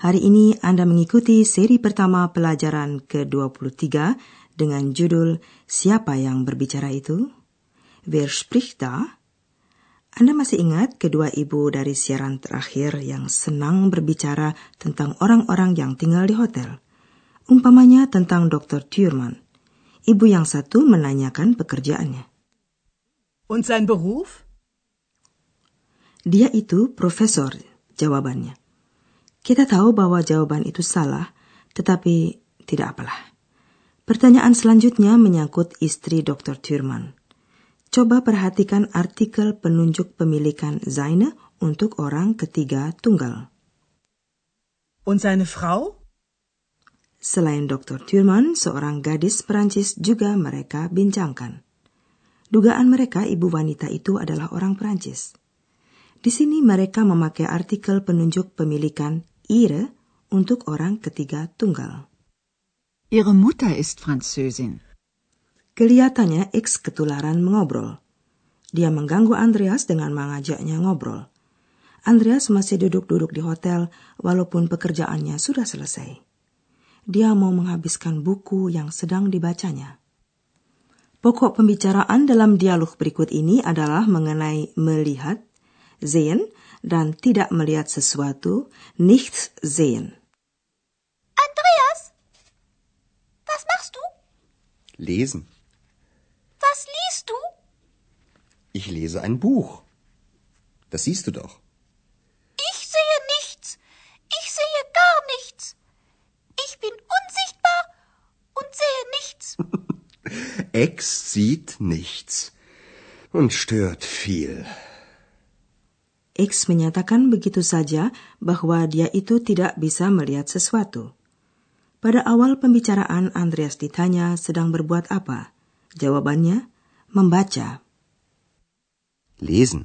hari ini Anda mengikuti seri pertama pelajaran ke-23 dengan judul Siapa yang berbicara itu? Wer spricht da? Anda masih ingat kedua ibu dari siaran terakhir yang senang berbicara tentang orang-orang yang tinggal di hotel? Umpamanya tentang Dr. Thurman. Ibu yang satu menanyakan pekerjaannya. Und sein Beruf? Dia itu profesor, jawabannya. Kita tahu bahwa jawaban itu salah, tetapi tidak apalah. Pertanyaan selanjutnya menyangkut istri Dr. Thurman. Coba perhatikan artikel penunjuk pemilikan seine untuk orang ketiga tunggal. Und seine Frau? Selain Dr. Thurman, seorang gadis Perancis juga mereka bincangkan. Dugaan mereka ibu wanita itu adalah orang Perancis. Di sini mereka memakai artikel penunjuk pemilikan ihre untuk orang ketiga tunggal. Ihre Mutter ist Französin. Kelihatannya X ketularan mengobrol. Dia mengganggu Andreas dengan mengajaknya ngobrol. Andreas masih duduk-duduk di hotel walaupun pekerjaannya sudah selesai. Dia mau menghabiskan buku yang sedang dibacanya. Pokok pembicaraan dalam dialog berikut ini adalah mengenai melihat, sehen dan tidak melihat sesuatu, nichts sehen. Andreas, was machst du? Lesen. Was liest du? Ich lese ein Buch. Das siehst du doch. Ich sehe nichts. Ich sehe gar nichts. Ich bin unsichtbar und sehe nichts. Ex sieht nichts und stört viel. X menyatakan begitu saja bahwa dia itu tidak bisa melihat sesuatu. Pada awal pembicaraan, Andreas ditanya sedang berbuat apa. Jawabannya, membaca. Lesen.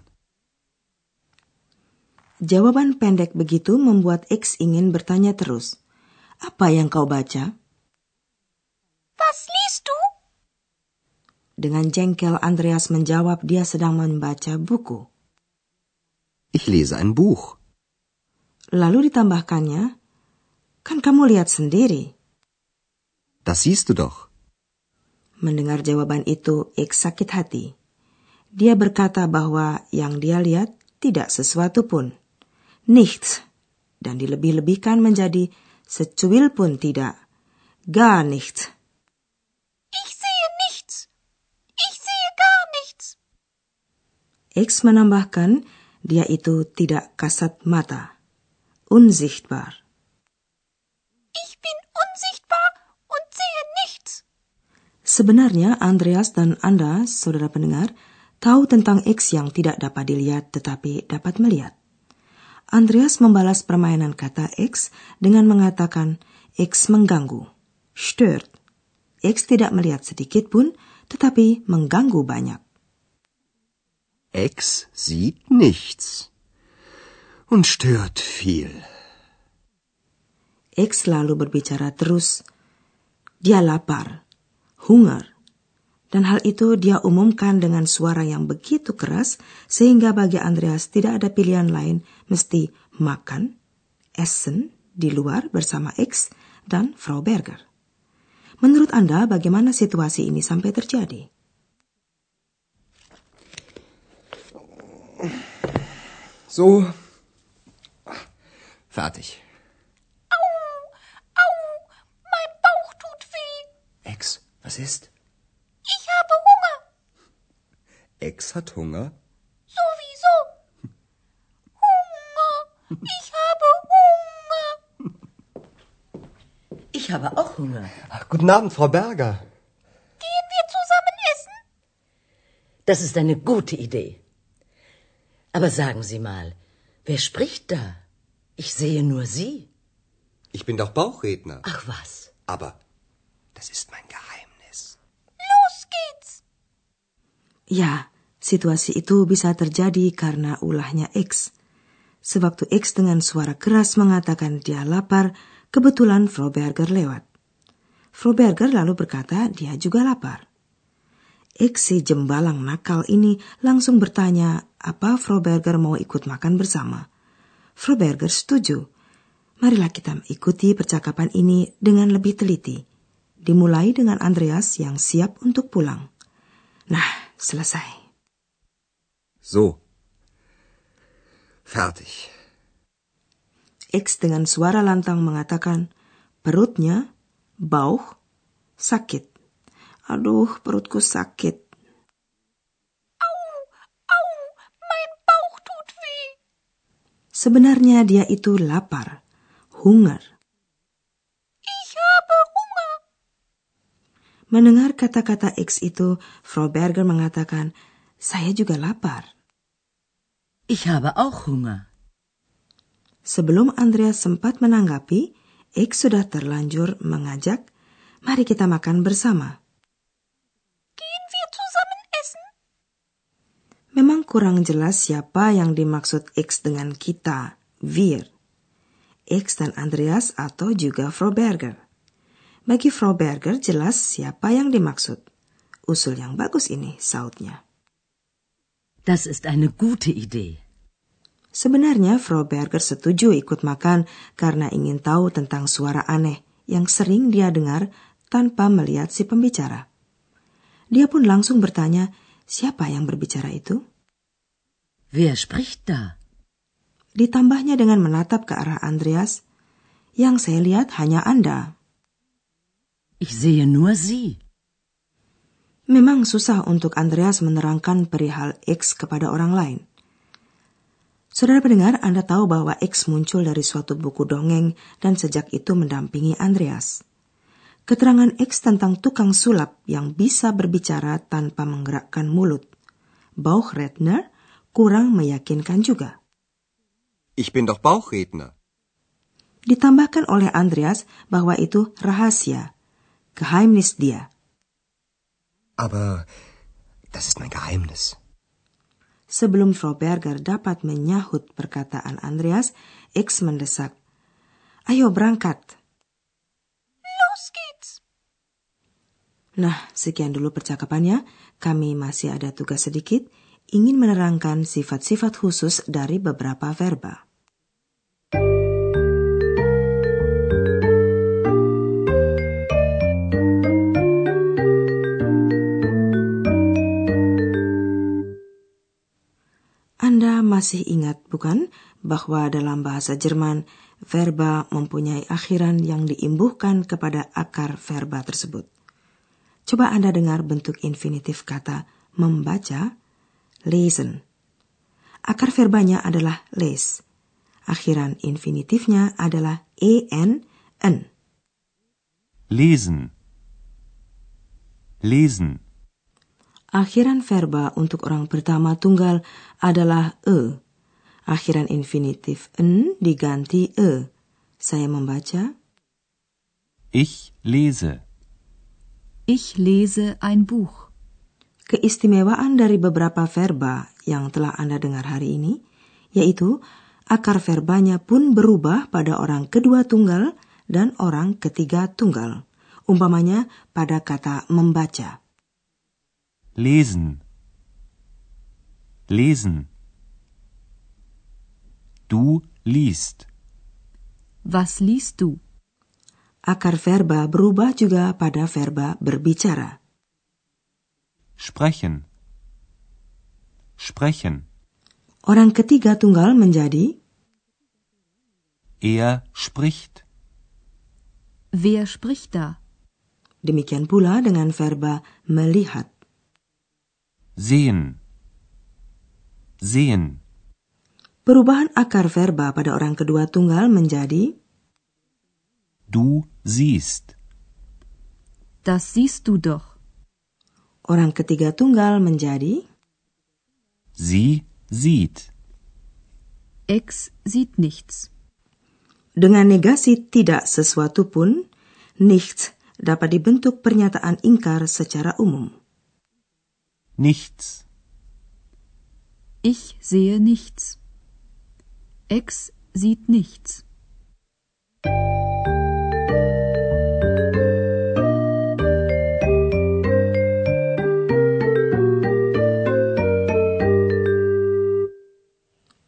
Jawaban pendek begitu membuat X ingin bertanya terus. Apa yang kau baca? Was liest du? Dengan jengkel Andreas menjawab dia sedang membaca buku. Ich lese ein Buch. Lalu ditambahkannya, kan kamu lihat sendiri. Das siehst du doch. Mendengar jawaban itu, X sakit hati. Dia berkata bahwa yang dia lihat tidak sesuatu pun. Nichts. Dan dilebih-lebihkan menjadi secuil pun tidak. Gar nichts. Ich sehe nichts. Ich sehe gar nichts. X menambahkan, dia itu tidak kasat mata. Unsichtbar. Ich bin unsichtbar und sehe nichts. Sebenarnya Andreas dan Anda, saudara pendengar, tahu tentang X yang tidak dapat dilihat tetapi dapat melihat. Andreas membalas permainan kata X dengan mengatakan X mengganggu. Stört. X tidak melihat sedikit pun, tetapi mengganggu banyak. Ex sieht nichts und stört viel. X lalu berbicara terus. Dia lapar, hunger, dan hal itu dia umumkan dengan suara yang begitu keras sehingga bagi Andreas tidak ada pilihan lain mesti makan, essen di luar bersama X dan Frau Berger. Menurut Anda bagaimana situasi ini sampai terjadi? So. Fertig. Au, mein Bauch tut weh. Ex, was ist? Ich habe Hunger. Ex hat Hunger? Sowieso. Hunger. Ich habe Hunger. Ich habe auch Hunger. Ach, guten Abend, Frau Berger. Gehen wir zusammen essen? Das ist eine gute Idee. Aber sagen Sie mal, wer spricht da? Ich sehe nur Sie. Ich bin doch Bauchredner. Ach was. Aber Das ist mein Geheimnis. Los geht's. Ya, situasi itu bisa terjadi karena ulahnya X. Sewaktu X dengan suara keras mengatakan dia lapar, kebetulan Froberger lewat. Froberger lalu berkata dia juga lapar. X si jembalang nakal ini langsung bertanya apa Froberger mau ikut makan bersama. Froberger setuju. Marilah kita ikuti percakapan ini dengan lebih teliti. Dimulai dengan Andreas yang siap untuk pulang. Nah, selesai. So. Fertig. X dengan suara lantang mengatakan, perutnya, bauch, sakit. Aduh, perutku sakit. Sebenarnya dia itu lapar, hunger. Ich habe Hunger. Mendengar kata-kata X itu, Frau Berger mengatakan, saya juga lapar. Ich habe auch Hunger. Sebelum Andreas sempat menanggapi, X sudah terlanjur mengajak, mari kita makan bersama. Gehen wir zusammen essen? Memang kurang jelas siapa yang dimaksud X dengan kita, wir. X dan Andreas atau juga Frau Berger. Bagi Frau Berger jelas siapa yang dimaksud. Usul yang bagus ini, sautnya. Das ist eine gute Idee. Sebenarnya Frau Berger setuju ikut makan karena ingin tahu tentang suara aneh yang sering dia dengar tanpa melihat si pembicara. Dia pun langsung bertanya, siapa yang berbicara itu? Wer spricht da? Ditambahnya dengan menatap ke arah Andreas, yang saya lihat hanya Anda. Ich sehe nur Sie. Memang susah untuk Andreas menerangkan perihal X kepada orang lain. Saudara pendengar, Anda tahu bahwa X muncul dari suatu buku dongeng dan sejak itu mendampingi Andreas. Keterangan X tentang tukang sulap yang bisa berbicara tanpa menggerakkan mulut. Bauchredner kurang meyakinkan juga. Ich bin doch Bauchredner. Ditambahkan oleh Andreas bahwa itu rahasia, geheimnis dia. Aber das ist mein Geheimnis. Sebelum Frau Berger dapat menyahut perkataan Andreas, X mendesak. Ayo berangkat. Nah, sekian dulu percakapannya. Kami masih ada tugas sedikit, ingin menerangkan sifat-sifat khusus dari beberapa verba. Anda masih ingat, bukan, bahwa dalam bahasa Jerman, verba mempunyai akhiran yang diimbuhkan kepada akar verba tersebut. Coba Anda dengar bentuk infinitif kata membaca, lesen. Akar verbanya adalah les. Akhiran infinitifnya adalah en, en. Lesen. Lesen. Akhiran verba untuk orang pertama tunggal adalah e. Akhiran infinitif en diganti e. Saya membaca, Ich lese. Ich lese ein Buch. Keistimewaan dari beberapa verba yang telah Anda dengar hari ini, yaitu akar verbanya pun berubah pada orang kedua tunggal dan orang ketiga tunggal. Umpamanya pada kata membaca. Lesen. Lesen. Du liest. Was liest du? Akar verba berubah juga pada verba berbicara. Sprechen. Sprechen. Orang ketiga tunggal menjadi Er spricht. Wer spricht da? demikian pula dengan verba melihat. Sehen. Sehen. Perubahan akar verba pada orang kedua tunggal menjadi Du siehst. Das siehst du doch. orang ketiga tunggal menjadi Sie sieht. Ex sieht nichts. dengan negasi tidak sesuatu pun, nichts dapat dibentuk pernyataan ingkar secara umum. Nichts. Ich sehe nichts. Ex sieht nichts.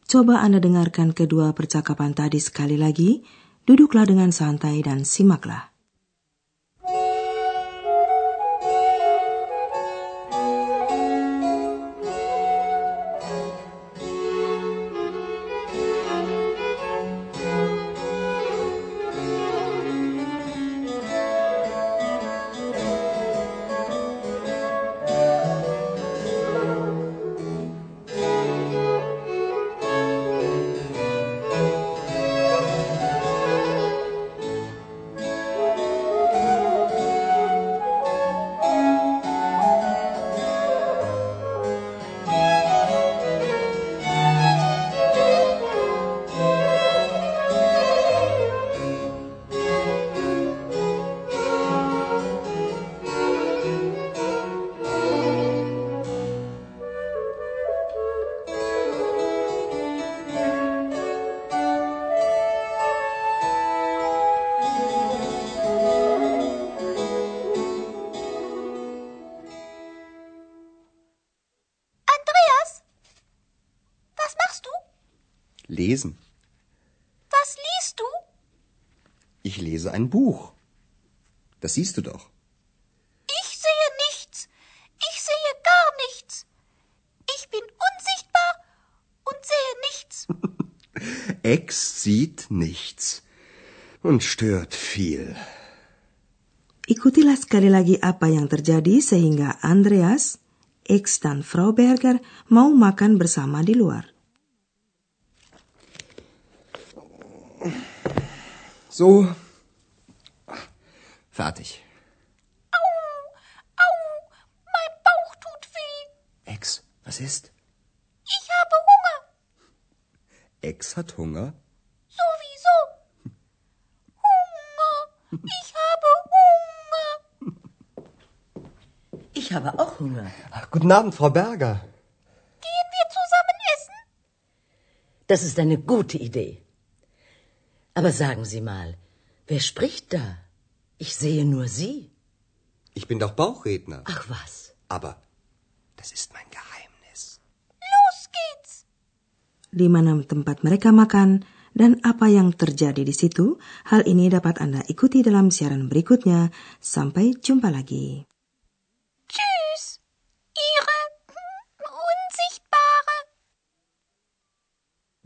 Coba Anda dengarkan kedua percakapan tadi sekali lagi. Duduklah dengan santai dan simaklah. Lesen. Was liest du? Ich lese ein Buch. Das siehst du doch. Ich sehe nichts. Ich sehe gar nichts. Ich bin unsichtbar und sehe nichts. Ex sieht nichts und stört viel. Ikutilah sekali lagi apa yang terjadi sehingga Andreas, X dan Frau Berger mau makan bersama di luar. So. Fertig. Au, mein Bauch tut weh. Ex, was ist? Ich habe Hunger. Ex hat Hunger? Sowieso. Hunger. Ich habe Hunger. Ich habe auch Hunger. Guten Abend, Frau Berger. Gehen wir zusammen essen? Das ist eine gute Idee. Aber sagen Sie mal, wer spricht da? Ich sehe nur Sie. Ich bin doch Bauchredner. Ach was. Aber das ist mein Geheimnis. Los geht's. Di mana tempat mereka makan dan apa yang terjadi di situ, hal ini dapat Anda ikuti dalam siaran berikutnya. Sampai jumpa lagi.